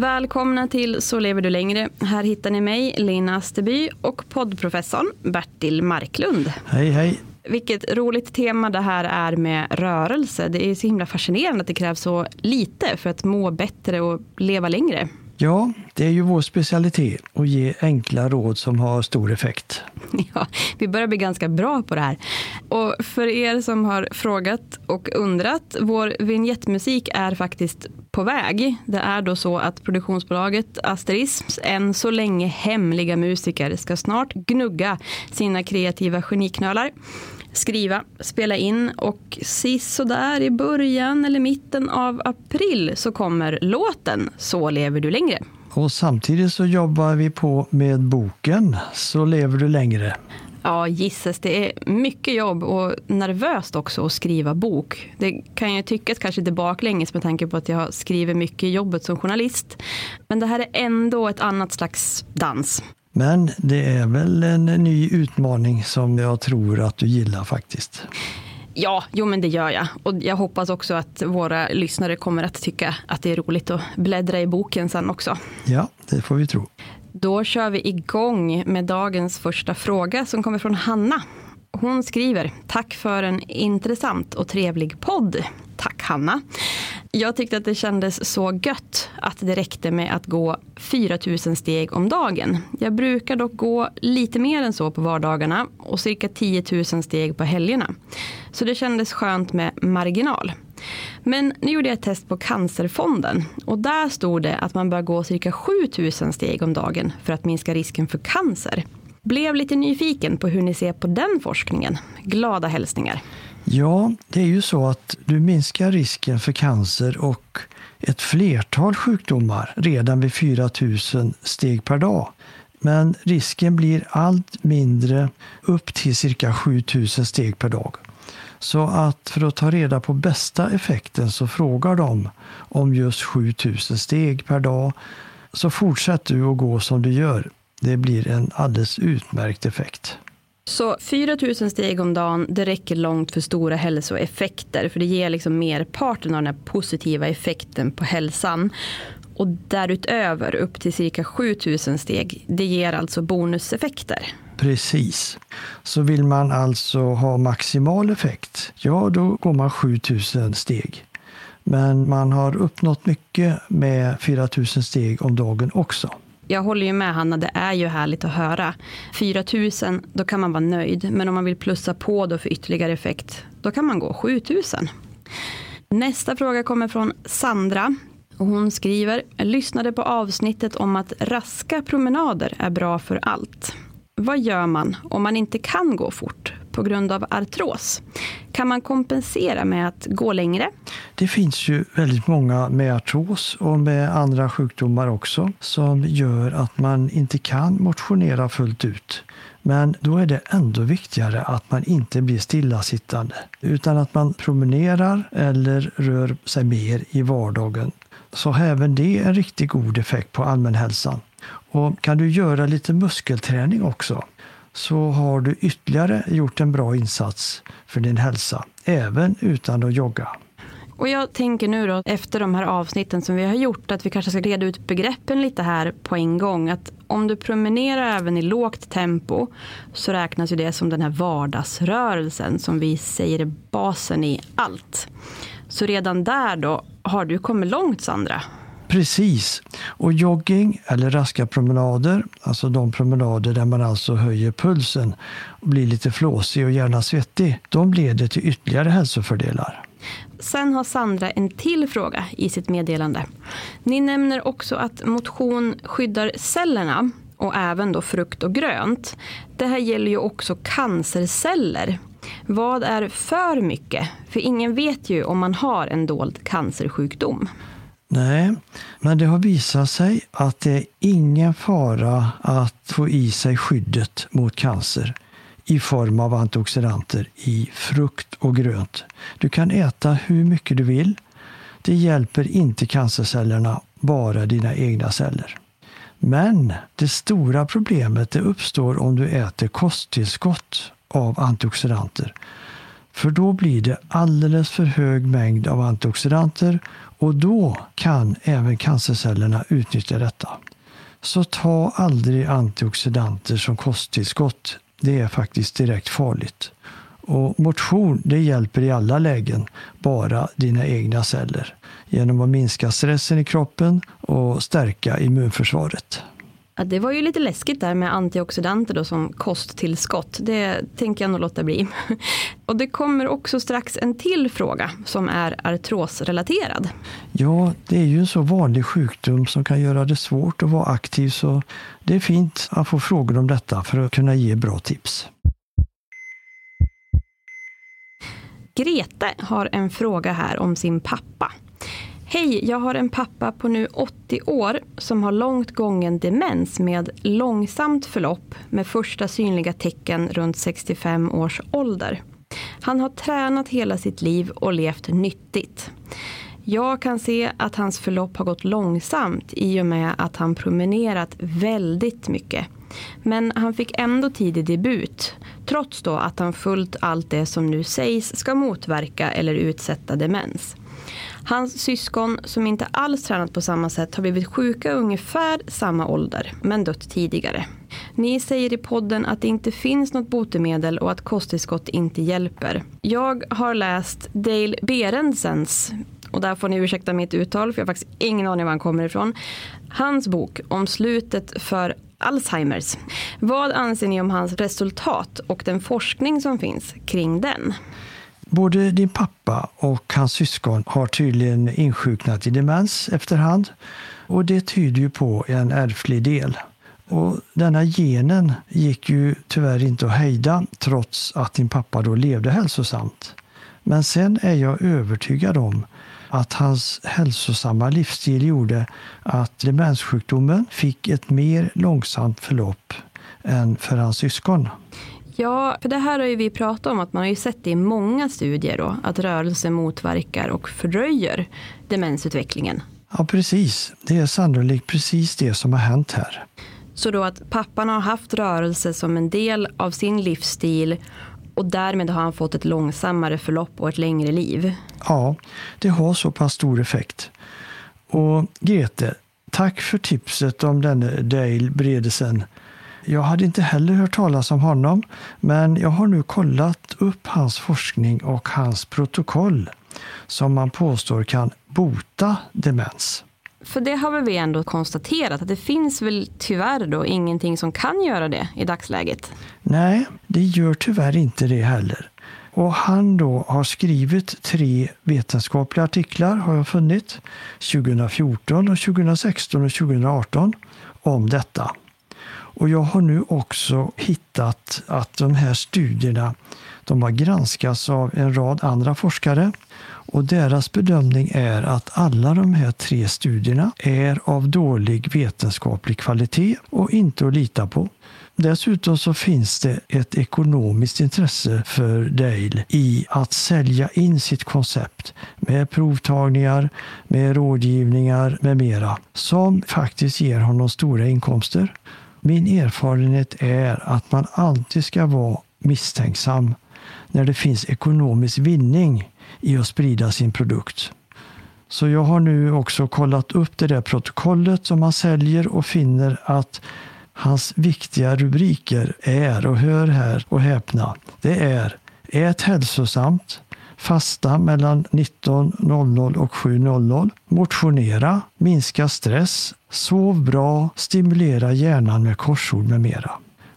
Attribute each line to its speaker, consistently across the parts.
Speaker 1: Välkomna till Så lever du längre. Här hittar ni mig, Lina Asterby och poddprofessorn Bertil Marklund.
Speaker 2: Hej, hej.
Speaker 1: Vilket roligt tema det här är med rörelse. Det är så himla fascinerande att det krävs så lite för att må bättre och leva längre.
Speaker 2: Ja, det är ju vår specialitet att ge enkla råd som har stor effekt.
Speaker 1: Ja, vi börjar bli ganska bra på det här. Och för er som har frågat och undrat, vår vignettmusik är faktiskt på väg. Det är då så att produktionsbolaget Asterisms än så länge hemliga musiker ska snart gnugga sina kreativa geniknölar skriva, spela in och sist där i början eller mitten av april så kommer låten Så lever du längre.
Speaker 2: Och samtidigt så jobbar vi på med boken Så lever du längre.
Speaker 1: Ja, gisses. Det är mycket jobb och nervöst också att skriva bok. Det kan ju tyckas kanske lite baklänges med tanke på att jag har skrivit mycket i jobbet som journalist. Men det här är ändå ett annat slags dans.
Speaker 2: Men det är väl en ny utmaning som jag tror att du gillar faktiskt.
Speaker 1: Ja, jo men det gör jag. Och jag hoppas också att våra lyssnare kommer att tycka att det är roligt att bläddra i boken sen också.
Speaker 2: Ja, det får vi tro.
Speaker 1: Då kör vi igång med dagens första fråga som kommer från Hanna. Hon skriver, tack för en intressant och trevlig podd. Tack Hanna. Jag tyckte att det kändes så gött att det räckte med att gå 4000 steg om dagen. Jag brukar dock gå lite mer än så på vardagarna och cirka 10 000 steg på helgerna. Så det kändes skönt med marginal. Men nu gjorde jag ett test på Cancerfonden och där stod det att man bör gå cirka 7000 steg om dagen för att minska risken för cancer. Blev lite nyfiken på hur ni ser på den forskningen. Glada hälsningar.
Speaker 2: Ja, det är ju så att du minskar risken för cancer och ett flertal sjukdomar redan vid 4000 steg per dag. Men risken blir allt mindre upp till cirka 7000 steg per dag. Så att för att ta reda på bästa effekten så frågar de om just 7000 steg per dag. Så fortsätt du att gå som du gör. Det blir en alldeles utmärkt effekt.
Speaker 1: Så 4000 steg om dagen, det räcker långt för stora hälsoeffekter. För det ger liksom merparten av den positiva effekten på hälsan. Och därutöver upp till cirka 7000 steg, det ger alltså bonuseffekter.
Speaker 2: Precis. Så vill man alltså ha maximal effekt, ja då går man 7000 steg. Men man har uppnått mycket med 4000 steg om dagen också
Speaker 1: jag håller ju med Hanna, det är ju härligt att höra. 4 000, då kan man vara nöjd. Men om man vill plussa på då för ytterligare effekt, då kan man gå 7 000. Nästa fråga kommer från Sandra. hon skriver, jag lyssnade på avsnittet om att raska promenader är bra för allt. Vad gör man om man inte kan gå fort? På grund av artros. Kan man kompensera med att gå längre?
Speaker 2: Det finns ju väldigt många med artros och med andra sjukdomar också som gör att man inte kan motionera fullt ut. Men då är det ändå viktigare att man inte blir stillasittande utan att man promenerar eller rör sig mer i vardagen. Så även det är en riktigt god effekt på allmänhälsan. Och kan du göra lite muskelträning också så har du ytterligare gjort en bra insats för din hälsa, även utan att jogga.
Speaker 1: Och jag tänker nu då efter de här avsnitten som vi har gjort att vi kanske ska reda ut begreppen lite här på en gång. Att om du promenerar även i lågt tempo så räknas ju det som den här vardagsrörelsen som vi säger är basen i allt. Så redan där då har du kommit långt Sandra.
Speaker 2: Precis. Och jogging eller raska promenader, alltså de promenader där man alltså höjer pulsen och blir lite flåsig och gärna svettig, de leder till ytterligare hälsofördelar.
Speaker 1: Sen har Sandra en till fråga i sitt meddelande. Ni nämner också att motion skyddar cellerna och även då frukt och grönt. Det här gäller ju också cancerceller. Vad är för mycket? För ingen vet ju om man har en dold cancersjukdom.
Speaker 2: Nej, men det har visat sig att det är ingen fara att få i sig skyddet mot cancer i form av antioxidanter i frukt och grönt. Du kan äta hur mycket du vill. Det hjälper inte cancercellerna, bara dina egna celler. Men det stora problemet det uppstår om du äter kosttillskott av antioxidanter. För då blir det alldeles för hög mängd av antioxidanter och då kan även cancercellerna utnyttja detta. Så ta aldrig antioxidanter som kosttillskott. Det är faktiskt direkt farligt. Och motion det hjälper i alla lägen bara dina egna celler genom att minska stressen i kroppen och stärka immunförsvaret.
Speaker 1: Ja, det var ju lite läskigt där med antioxidanter då som kosttillskott. Det tänker jag nog låta bli. Och det kommer också strax en till fråga som är artrosrelaterad.
Speaker 2: Ja, det är ju en så vanlig sjukdom som kan göra det svårt att vara aktiv så det är fint att få frågor om detta för att kunna ge bra tips.
Speaker 1: Grete har en fråga här om sin pappa. Hej, jag har en pappa på nu 80 år som har långt gången demens med långsamt förlopp med första synliga tecken runt 65 års ålder. Han har tränat hela sitt liv och levt nyttigt. Jag kan se att hans förlopp har gått långsamt i och med att han promenerat väldigt mycket. Men han fick ändå tidig debut, trots då att han fullt allt det som nu sägs ska motverka eller utsätta demens. Hans syskon som inte alls tränat på samma sätt har blivit sjuka ungefär samma ålder, men dött tidigare. Ni säger i podden att det inte finns något botemedel och att kosttillskott inte hjälper. Jag har läst Dale Berendsens och där får ni ursäkta mitt uttal för jag har faktiskt ingen aning var han kommer ifrån. Hans bok om slutet för Alzheimers. Vad anser ni om hans resultat och den forskning som finns kring den?
Speaker 2: Både din pappa och hans syskon har tydligen insjuknat i demens efterhand och det tyder ju på en ärftlig del. Och denna genen gick ju tyvärr inte att hejda trots att din pappa då levde hälsosamt. Men sen är jag övertygad om att hans hälsosamma livsstil gjorde att demenssjukdomen fick ett mer långsamt förlopp än för hans syskon.
Speaker 1: Ja, för det här har ju vi pratat om att man har ju sett i många studier då att rörelse motverkar och fördröjer demensutvecklingen.
Speaker 2: Ja, precis. Det är sannolikt precis det som har hänt här.
Speaker 1: Så då att pappan har haft rörelse som en del av sin livsstil och därmed har han fått ett långsammare förlopp och ett längre liv.
Speaker 2: Ja, det har så pass stor effekt. Och Grete, tack för tipset om denne Dale Bredesen. Jag hade inte heller hört talas om honom, men jag har nu kollat upp hans forskning och hans protokoll som man påstår kan bota demens.
Speaker 1: För det har vi ändå konstaterat att det finns väl tyvärr då ingenting som kan göra det i dagsläget?
Speaker 2: Nej, det gör tyvärr inte det heller. Och han då har skrivit tre vetenskapliga artiklar har jag funnit, 2014, och 2016 och 2018 om detta. Och jag har nu också hittat att de här studierna de har granskats av en rad andra forskare och deras bedömning är att alla de här tre studierna är av dålig vetenskaplig kvalitet och inte att lita på. Dessutom så finns det ett ekonomiskt intresse för Dale i att sälja in sitt koncept med provtagningar, med rådgivningar med mera som faktiskt ger honom stora inkomster. Min erfarenhet är att man alltid ska vara misstänksam när det finns ekonomisk vinning i att sprida sin produkt. Så jag har nu också kollat upp det där protokollet som han säljer och finner att hans viktiga rubriker är, och hör här och häpna, det är Ät hälsosamt, fasta mellan 19.00 och 7.00, motionera, minska stress, sov bra, stimulera hjärnan med korsord med mera.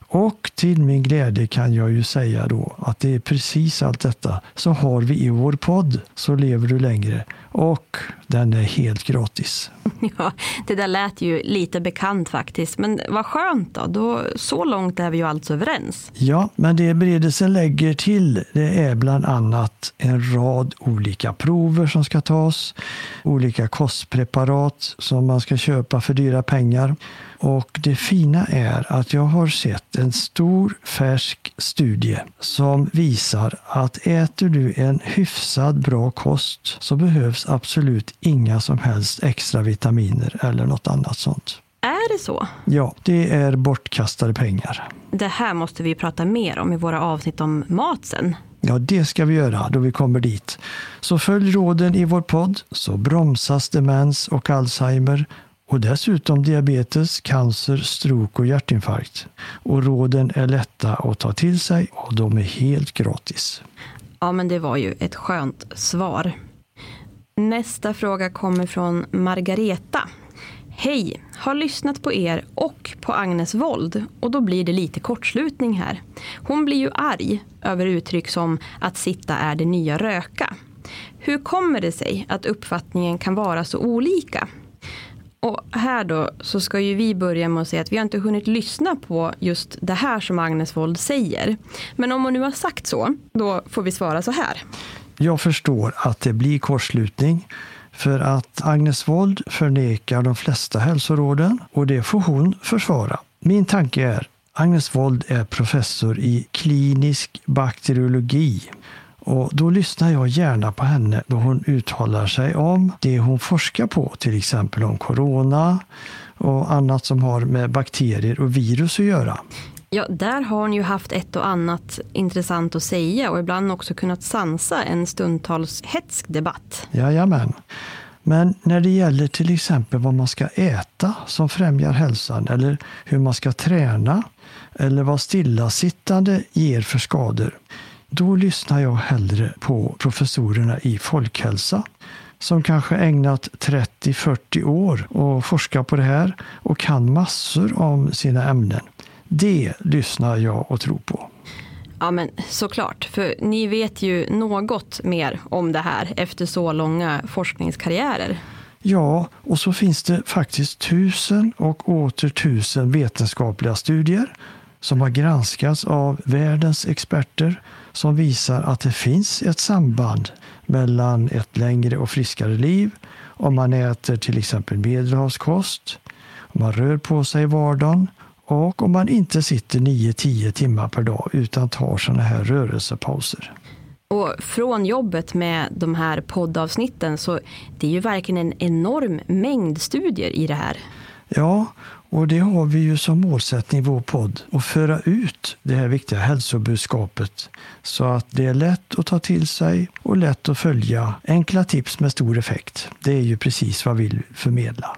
Speaker 2: Och till min glädje kan jag ju säga då att det är precis allt detta så har vi i vår podd Så lever du längre och den är helt gratis.
Speaker 1: Ja, det där lät ju lite bekant faktiskt. Men vad skönt då, då så långt är vi ju alltså överens.
Speaker 2: Ja, men det beredelsen lägger till det är bland annat en rad olika prover som ska tas, olika kostpreparat som man ska köpa för dyra pengar. Och det fina är att jag har sett en stor färsk studie som visar att äter du en hyfsad bra kost så behövs absolut inga som helst extra vitaminer eller något annat sånt.
Speaker 1: Är det så?
Speaker 2: Ja, det är bortkastade pengar.
Speaker 1: Det här måste vi prata mer om i våra avsnitt om mat sen.
Speaker 2: Ja, det ska vi göra då vi kommer dit. Så följ råden i vår podd så bromsas demens och Alzheimer och dessutom diabetes, cancer, stroke och hjärtinfarkt. Och råden är lätta att ta till sig och de är helt gratis.
Speaker 1: Ja, men det var ju ett skönt svar. Nästa fråga kommer från Margareta. Hej, har lyssnat på er och på Agnes Wold och då blir det lite kortslutning här. Hon blir ju arg över uttryck som att sitta är det nya röka. Hur kommer det sig att uppfattningen kan vara så olika? Och här då så ska ju vi börja med att säga att vi har inte hunnit lyssna på just det här som Agnes Wold säger. Men om hon nu har sagt så, då får vi svara så här.
Speaker 2: Jag förstår att det blir kortslutning för att Agnes Wold förnekar de flesta hälsoråden och det får hon försvara. Min tanke är Agnes Wold är professor i klinisk bakteriologi och då lyssnar jag gärna på henne då hon uttalar sig om det hon forskar på, till exempel om corona och annat som har med bakterier och virus att göra.
Speaker 1: Ja, där har hon ju haft ett och annat intressant att säga och ibland också kunnat sansa en stundtals hetsk debatt.
Speaker 2: Jajamän. Men när det gäller till exempel vad man ska äta som främjar hälsan eller hur man ska träna eller vad stillasittande ger för skador, då lyssnar jag hellre på professorerna i folkhälsa som kanske ägnat 30-40 år och forskar på det här och kan massor om sina ämnen. Det lyssnar jag och tror på.
Speaker 1: Ja men såklart, för ni vet ju något mer om det här efter så långa forskningskarriärer.
Speaker 2: Ja, och så finns det faktiskt tusen och åter tusen vetenskapliga studier som har granskats av världens experter som visar att det finns ett samband mellan ett längre och friskare liv om man äter till exempel medelhavskost, om man rör på sig i vardagen och om man inte sitter 9-10 timmar per dag utan tar sådana här rörelsepauser.
Speaker 1: Och från jobbet med de här poddavsnitten så det är ju verkligen en enorm mängd studier i det här.
Speaker 2: Ja, och det har vi ju som målsättning i vår podd, att föra ut det här viktiga hälsobudskapet så att det är lätt att ta till sig och lätt att följa. Enkla tips med stor effekt. Det är ju precis vad vi vill förmedla.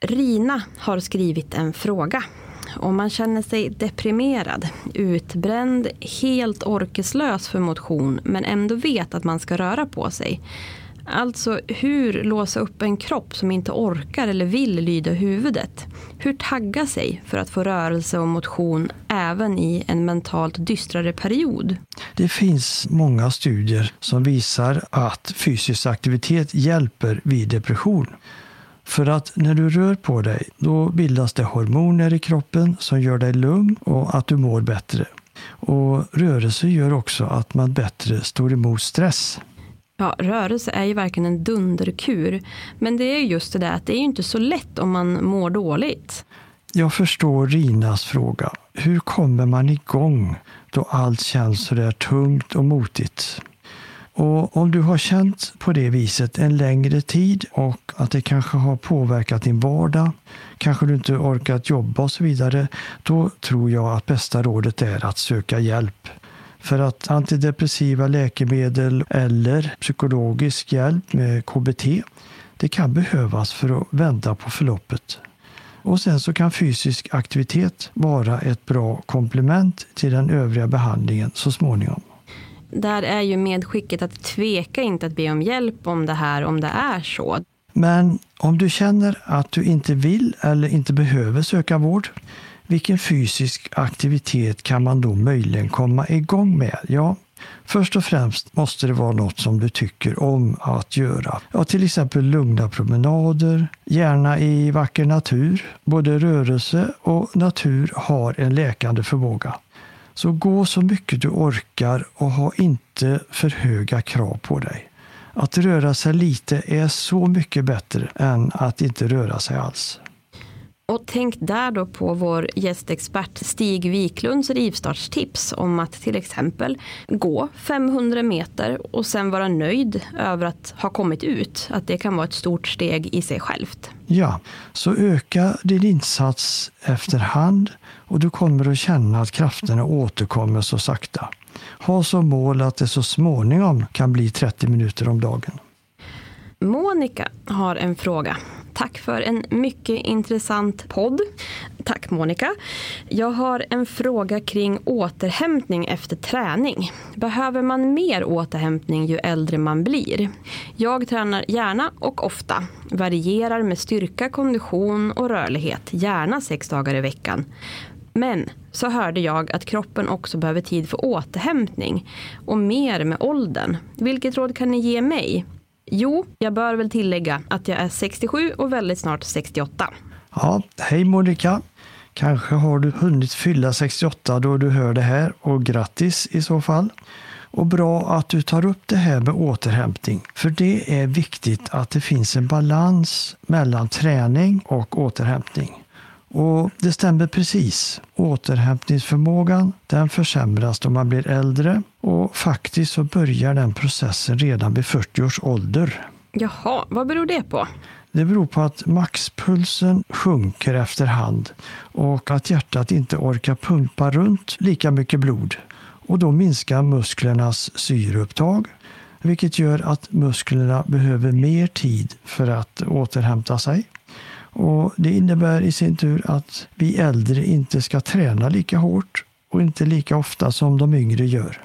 Speaker 1: Rina har skrivit en fråga. Om man känner sig deprimerad, utbränd, helt orkeslös för motion men ändå vet att man ska röra på sig. Alltså hur låsa upp en kropp som inte orkar eller vill lyda huvudet. Hur tagga sig för att få rörelse och motion även i en mentalt dystrare period.
Speaker 2: Det finns många studier som visar att fysisk aktivitet hjälper vid depression. För att när du rör på dig, då bildas det hormoner i kroppen som gör dig lugn och att du mår bättre. Och rörelse gör också att man bättre står emot stress.
Speaker 1: Ja, rörelse är ju verkligen en dunderkur. Men det är just det där att det är ju inte så lätt om man mår dåligt.
Speaker 2: Jag förstår Rinas fråga. Hur kommer man igång då allt känns så där tungt och motigt? Och om du har känt på det viset en längre tid och att det kanske har påverkat din vardag, kanske du inte orkat jobba och så vidare, då tror jag att bästa rådet är att söka hjälp. För att antidepressiva läkemedel eller psykologisk hjälp med KBT, det kan behövas för att vända på förloppet. Och sen så kan fysisk aktivitet vara ett bra komplement till den övriga behandlingen så småningom.
Speaker 1: Där är ju medskicket att tveka inte att be om hjälp om det här, om det är så.
Speaker 2: Men om du känner att du inte vill eller inte behöver söka vård, vilken fysisk aktivitet kan man då möjligen komma igång med? Ja, först och främst måste det vara något som du tycker om att göra. Ja, till exempel lugna promenader, gärna i vacker natur. Både rörelse och natur har en läkande förmåga. Så gå så mycket du orkar och ha inte för höga krav på dig. Att röra sig lite är så mycket bättre än att inte röra sig alls.
Speaker 1: Och tänk där då på vår gästexpert Stig Wiklunds rivstartstips om att till exempel gå 500 meter och sen vara nöjd över att ha kommit ut. Att det kan vara ett stort steg i sig självt.
Speaker 2: Ja, så öka din insats efterhand och du kommer att känna att krafterna återkommer så sakta. Ha som mål att det så småningom kan bli 30 minuter om dagen.
Speaker 1: Monica har en fråga. Tack för en mycket intressant podd. Tack Monica. Jag har en fråga kring återhämtning efter träning. Behöver man mer återhämtning ju äldre man blir? Jag tränar gärna och ofta. Varierar med styrka, kondition och rörlighet. Gärna sex dagar i veckan. Men så hörde jag att kroppen också behöver tid för återhämtning och mer med åldern. Vilket råd kan ni ge mig? Jo, jag bör väl tillägga att jag är 67 och väldigt snart 68.
Speaker 2: Ja, hej Monica! Kanske har du hunnit fylla 68 då du hör det här och grattis i så fall. Och bra att du tar upp det här med återhämtning. För det är viktigt att det finns en balans mellan träning och återhämtning. Och det stämmer precis. Återhämtningsförmågan den försämras då man blir äldre och faktiskt så börjar den processen redan vid 40 års ålder.
Speaker 1: Jaha, vad beror det på?
Speaker 2: Det beror på att maxpulsen sjunker efterhand och att hjärtat inte orkar pumpa runt lika mycket blod. Och då minskar musklernas syreupptag vilket gör att musklerna behöver mer tid för att återhämta sig. Och Det innebär i sin tur att vi äldre inte ska träna lika hårt och inte lika ofta som de yngre gör.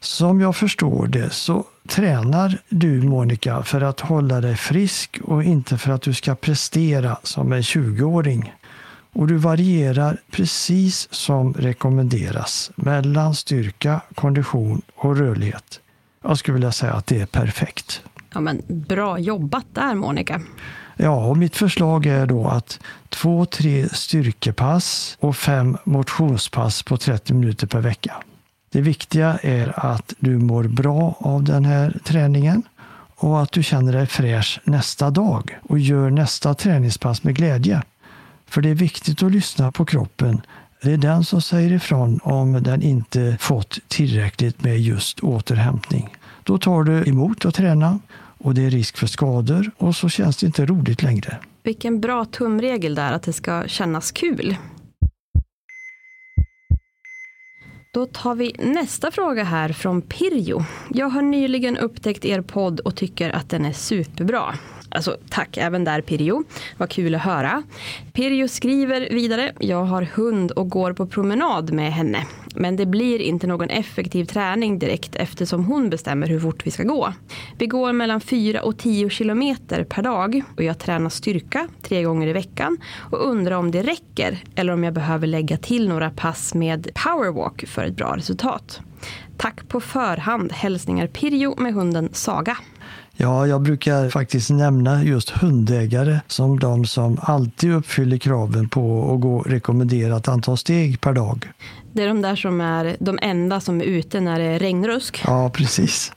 Speaker 2: Som jag förstår det så tränar du Monica för att hålla dig frisk och inte för att du ska prestera som en 20-åring. Och du varierar precis som rekommenderas mellan styrka, kondition och rörlighet. Jag skulle vilja säga att det är perfekt.
Speaker 1: Ja, men bra jobbat där Monica.
Speaker 2: Ja, och mitt förslag är då att två, tre styrkepass och fem motionspass på 30 minuter per vecka. Det viktiga är att du mår bra av den här träningen och att du känner dig fräsch nästa dag och gör nästa träningspass med glädje. För det är viktigt att lyssna på kroppen. Det är den som säger ifrån om den inte fått tillräckligt med just återhämtning. Då tar du emot att träna och det är risk för skador och så känns det inte roligt längre.
Speaker 1: Vilken bra tumregel där att det ska kännas kul. Då tar vi nästa fråga här från Pirjo. Jag har nyligen upptäckt er podd och tycker att den är superbra. Alltså tack även där Pirjo. Vad kul att höra. Pirjo skriver vidare. Jag har hund och går på promenad med henne. Men det blir inte någon effektiv träning direkt eftersom hon bestämmer hur fort vi ska gå. Vi går mellan 4 och 10 kilometer per dag och jag tränar styrka tre gånger i veckan och undrar om det räcker eller om jag behöver lägga till några pass med powerwalk för ett bra resultat. Tack på förhand. Hälsningar Pirjo med hunden Saga.
Speaker 2: Ja, jag brukar faktiskt nämna just hundägare som de som alltid uppfyller kraven på att gå rekommenderat antal steg per dag.
Speaker 1: Det är de där som är de enda som är ute när det är regnrusk.
Speaker 2: Ja, precis.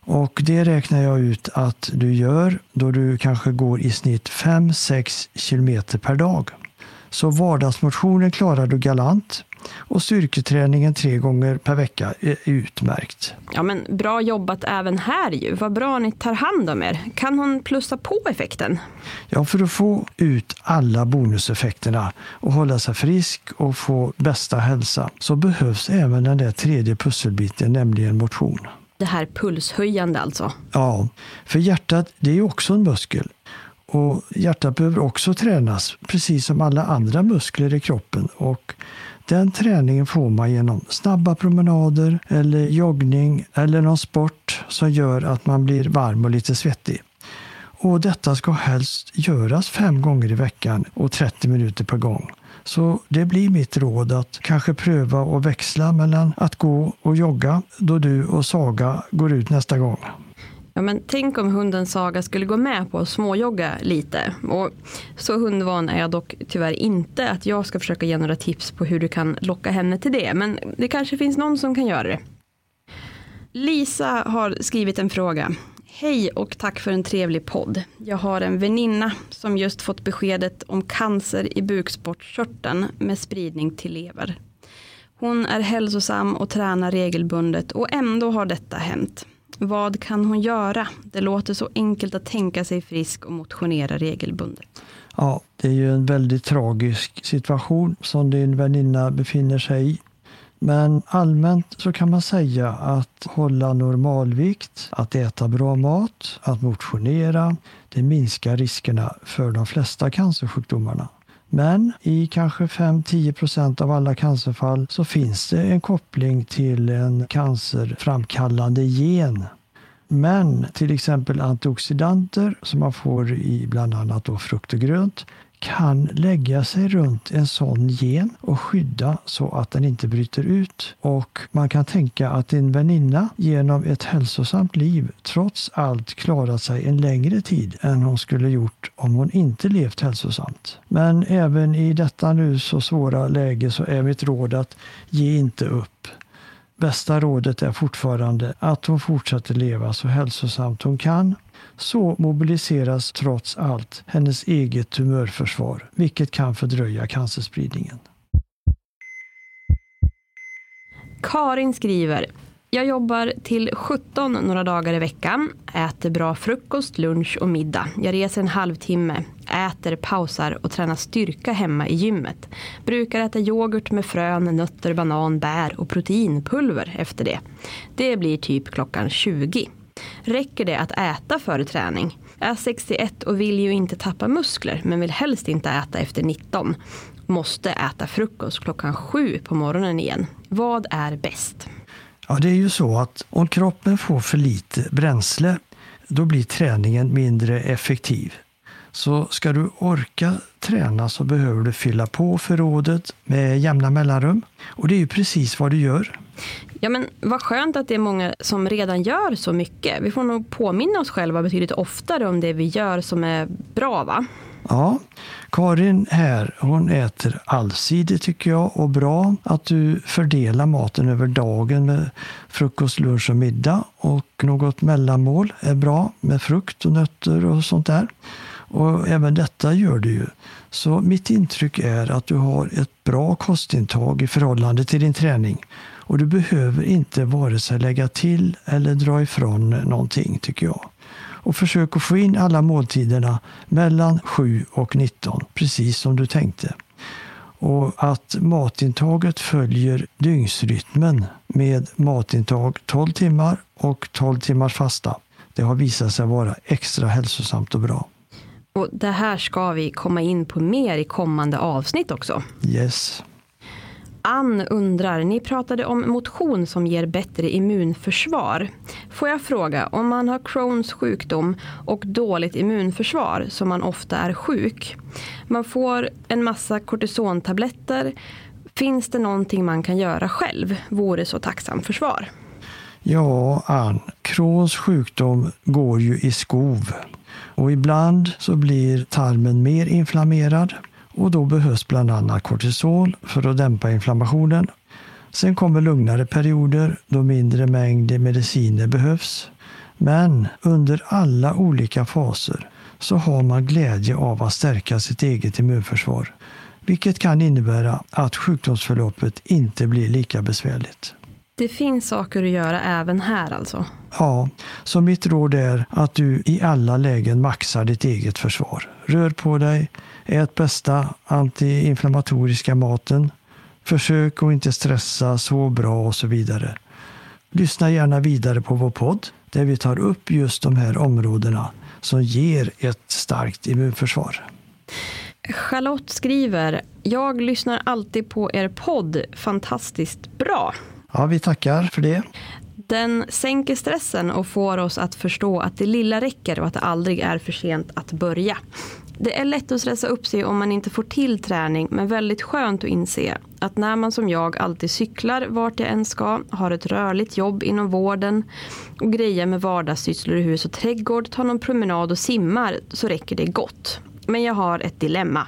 Speaker 2: Och det räknar jag ut att du gör då du kanske går i snitt 5-6 kilometer per dag. Så vardagsmotionen klarar du galant och styrketräningen tre gånger per vecka är utmärkt.
Speaker 1: Ja, men bra jobbat även här ju. Vad bra ni tar hand om er. Kan hon plussa på effekten?
Speaker 2: Ja, för att få ut alla bonuseffekterna och hålla sig frisk och få bästa hälsa så behövs även den där tredje pusselbiten, nämligen motion.
Speaker 1: Det här pulshöjande alltså?
Speaker 2: Ja, för hjärtat det är också en muskel. Och hjärtat behöver också tränas, precis som alla andra muskler i kroppen. Och den träningen får man genom snabba promenader eller joggning eller någon sport som gör att man blir varm och lite svettig. Och detta ska helst göras fem gånger i veckan och 30 minuter per gång. Så det blir mitt råd att kanske pröva och växla mellan att gå och jogga då du och Saga går ut nästa gång.
Speaker 1: Ja, men tänk om hunden Saga skulle gå med på att småjogga lite. Och så hundvan är jag dock tyvärr inte att jag ska försöka ge några tips på hur du kan locka henne till det. Men det kanske finns någon som kan göra det. Lisa har skrivit en fråga. Hej och tack för en trevlig podd. Jag har en väninna som just fått beskedet om cancer i bukspottkörteln med spridning till lever. Hon är hälsosam och tränar regelbundet och ändå har detta hänt. Vad kan hon göra? Det låter så enkelt att tänka sig frisk och motionera regelbundet.
Speaker 2: Ja, det är ju en väldigt tragisk situation som din väninna befinner sig i. Men allmänt så kan man säga att hålla normalvikt, att äta bra mat, att motionera, det minskar riskerna för de flesta cancersjukdomarna. Men i kanske 5-10 procent av alla cancerfall så finns det en koppling till en cancerframkallande gen. Men till exempel antioxidanter som man får i bland annat då frukt och grönt kan lägga sig runt en sån gen och skydda så att den inte bryter ut. Och man kan tänka att din väninna genom ett hälsosamt liv trots allt klarat sig en längre tid än hon skulle gjort om hon inte levt hälsosamt. Men även i detta nu så svåra läge så är mitt råd att ge inte upp. Bästa rådet är fortfarande att hon fortsätter leva så hälsosamt hon kan så mobiliseras trots allt hennes eget tumörförsvar, vilket kan fördröja cancerspridningen.
Speaker 1: Karin skriver jag jobbar till 17 några dagar i veckan, äter bra frukost, lunch och middag. Jag reser en halvtimme, äter, pausar och tränar styrka hemma i gymmet. Brukar äta yoghurt med frön, nötter, banan, bär och proteinpulver efter det. Det blir typ klockan 20. Räcker det att äta före träning? Är 61 och vill ju inte tappa muskler men vill helst inte äta efter 19. Måste äta frukost klockan 7 på morgonen igen. Vad är bäst?
Speaker 2: Ja, det är ju så att om kroppen får för lite bränsle då blir träningen mindre effektiv. Så ska du orka träna så behöver du fylla på förrådet med jämna mellanrum. Och det är ju precis vad du gör.
Speaker 1: Ja men vad skönt att det är många som redan gör så mycket. Vi får nog påminna oss själva betydligt oftare om det vi gör som är bra va?
Speaker 2: Ja, Karin här, hon äter allsidigt tycker jag och bra att du fördelar maten över dagen med frukost, lunch och middag och något mellanmål är bra med frukt och nötter och sånt där. Och även detta gör du ju. Så mitt intryck är att du har ett bra kostintag i förhållande till din träning. Och du behöver inte vare sig lägga till eller dra ifrån någonting tycker jag. Och försök att få in alla måltiderna mellan 7 och 19, precis som du tänkte. Och att matintaget följer dygnsrytmen med matintag 12 timmar och 12 timmars fasta. Det har visat sig vara extra hälsosamt och bra.
Speaker 1: Och det här ska vi komma in på mer i kommande avsnitt också.
Speaker 2: Yes.
Speaker 1: Ann undrar, ni pratade om motion som ger bättre immunförsvar. Får jag fråga, om man har Crohns sjukdom och dåligt immunförsvar, som man ofta är sjuk. Man får en massa kortisontabletter. Finns det någonting man kan göra själv? Vore så tacksam för svar.
Speaker 2: Ja, Ann. Crohns sjukdom går ju i skov. Och ibland så blir tarmen mer inflammerad och då behövs bland annat kortisol för att dämpa inflammationen. Sen kommer lugnare perioder då mindre mängd mediciner behövs. Men under alla olika faser så har man glädje av att stärka sitt eget immunförsvar. Vilket kan innebära att sjukdomsförloppet inte blir lika besvärligt.
Speaker 1: Det finns saker att göra även här alltså?
Speaker 2: Ja, så mitt råd är att du i alla lägen maxar ditt eget försvar. Rör på dig, ät bästa antiinflammatoriska maten, försök att inte stressa, så bra och så vidare. Lyssna gärna vidare på vår podd där vi tar upp just de här områdena som ger ett starkt immunförsvar.
Speaker 1: Charlotte skriver, jag lyssnar alltid på er podd, fantastiskt bra.
Speaker 2: Ja, vi tackar för det.
Speaker 1: Den sänker stressen och får oss att förstå att det lilla räcker och att det aldrig är för sent att börja. Det är lätt att stressa upp sig om man inte får till träning men väldigt skönt att inse att när man som jag alltid cyklar vart jag än ska, har ett rörligt jobb inom vården och grejer med vardagssysslor i hus och trädgård, tar någon promenad och simmar så räcker det gott. Men jag har ett dilemma.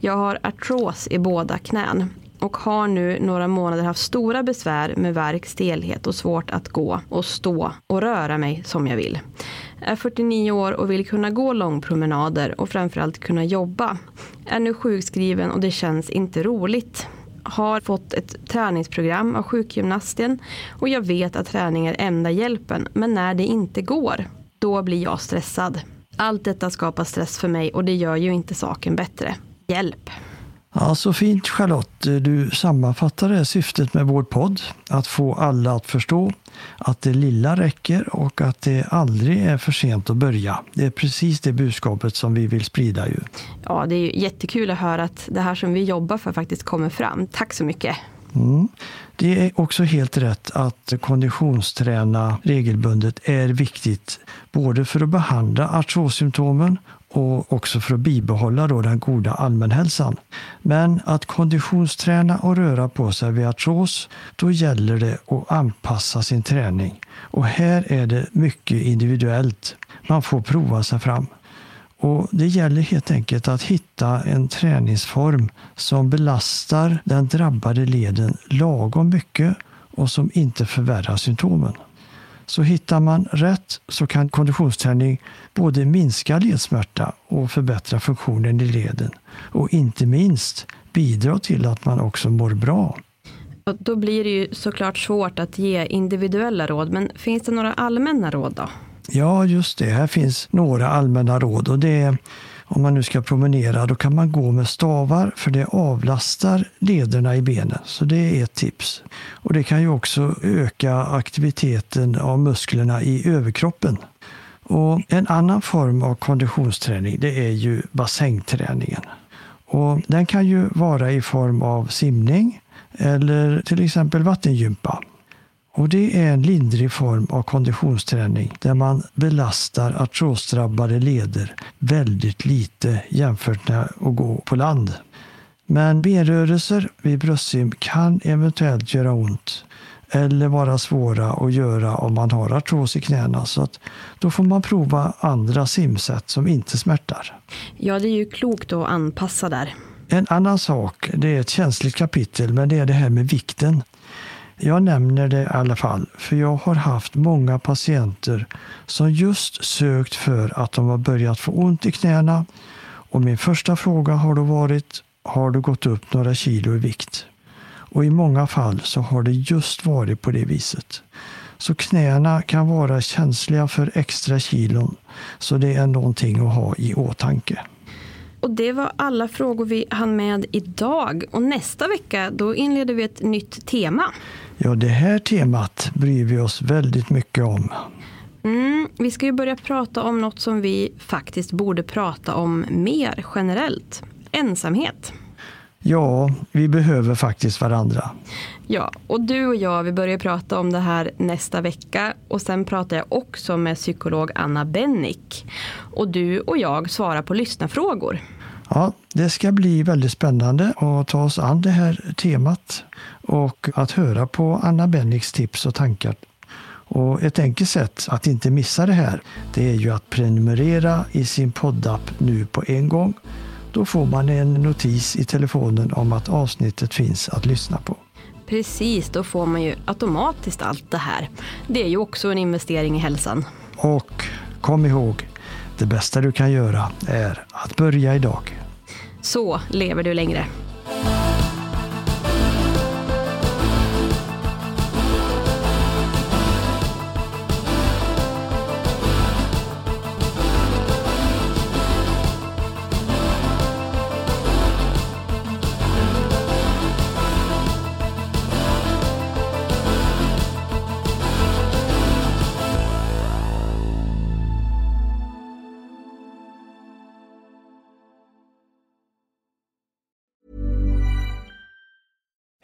Speaker 1: Jag har artros i båda knän och har nu några månader haft stora besvär med värk, stelhet och svårt att gå och stå och röra mig som jag vill. Är 49 år och vill kunna gå långpromenader och framförallt kunna jobba. Är nu sjukskriven och det känns inte roligt har fått ett träningsprogram av sjukgymnasten och jag vet att träning är enda hjälpen. Men när det inte går, då blir jag stressad. Allt detta skapar stress för mig och det gör ju inte saken bättre. Hjälp!
Speaker 2: Ja, så fint Charlotte. Du sammanfattar det syftet med vår podd. Att få alla att förstå att det lilla räcker och att det aldrig är för sent att börja. Det är precis det budskapet som vi vill sprida. Ju.
Speaker 1: Ja, det är jättekul att höra att det här som vi jobbar för faktiskt kommer fram. Tack så mycket!
Speaker 2: Mm. Det är också helt rätt att konditionsträna regelbundet är viktigt både för att behandla artrossymptomen och också för att bibehålla då den goda allmänhälsan. Men att konditionsträna och röra på sig vid artros, då gäller det att anpassa sin träning. Och här är det mycket individuellt. Man får prova sig fram. Och Det gäller helt enkelt att hitta en träningsform som belastar den drabbade leden lagom mycket och som inte förvärrar symptomen. Så hittar man rätt så kan konditionsträning både minska ledsmärta och förbättra funktionen i leden. Och inte minst bidra till att man också mår bra.
Speaker 1: Och då blir det ju såklart svårt att ge individuella råd, men finns det några allmänna råd då?
Speaker 2: Ja, just det. Här finns några allmänna råd och det är om man nu ska promenera, då kan man gå med stavar för det avlastar lederna i benen. Så det är ett tips. Och Det kan ju också öka aktiviteten av musklerna i överkroppen. Och En annan form av konditionsträning det är ju bassängträningen. Och den kan ju vara i form av simning eller till exempel vattengympa. Och Det är en lindrig form av konditionsträning där man belastar artrosdrabbade leder väldigt lite jämfört med att gå på land. Men benrörelser vid bröstsim kan eventuellt göra ont eller vara svåra att göra om man har artros i knäna. Så att då får man prova andra simsätt som inte smärtar.
Speaker 1: Ja, det är ju klokt att anpassa där.
Speaker 2: En annan sak, det är ett känsligt kapitel, men det är det här med vikten. Jag nämner det i alla fall, för jag har haft många patienter som just sökt för att de har börjat få ont i knäna. Och min första fråga har då varit, har du gått upp några kilo i vikt? Och i många fall så har det just varit på det viset. Så knäna kan vara känsliga för extra kilon, så det är någonting att ha i åtanke.
Speaker 1: Och det var alla frågor vi hann med idag. Och nästa vecka då inleder vi ett nytt tema.
Speaker 2: Ja, det här temat bryr vi oss väldigt mycket om.
Speaker 1: Mm, vi ska ju börja prata om något som vi faktiskt borde prata om mer generellt. Ensamhet.
Speaker 2: Ja, vi behöver faktiskt varandra.
Speaker 1: Ja, och du och jag vi börjar prata om det här nästa vecka och sen pratar jag också med psykolog Anna Bennick. Och du och jag svarar på lyssnarfrågor.
Speaker 2: Ja, det ska bli väldigt spännande att ta oss an det här temat och att höra på Anna Bennicks tips och tankar. Och ett enkelt sätt att inte missa det här, det är ju att prenumerera i sin poddapp nu på en gång. Då får man en notis i telefonen om att avsnittet finns att lyssna på.
Speaker 1: Precis, då får man ju automatiskt allt det här. Det är ju också en investering i hälsan.
Speaker 2: Och kom ihåg, det bästa du kan göra är att börja idag.
Speaker 1: Så lever du längre.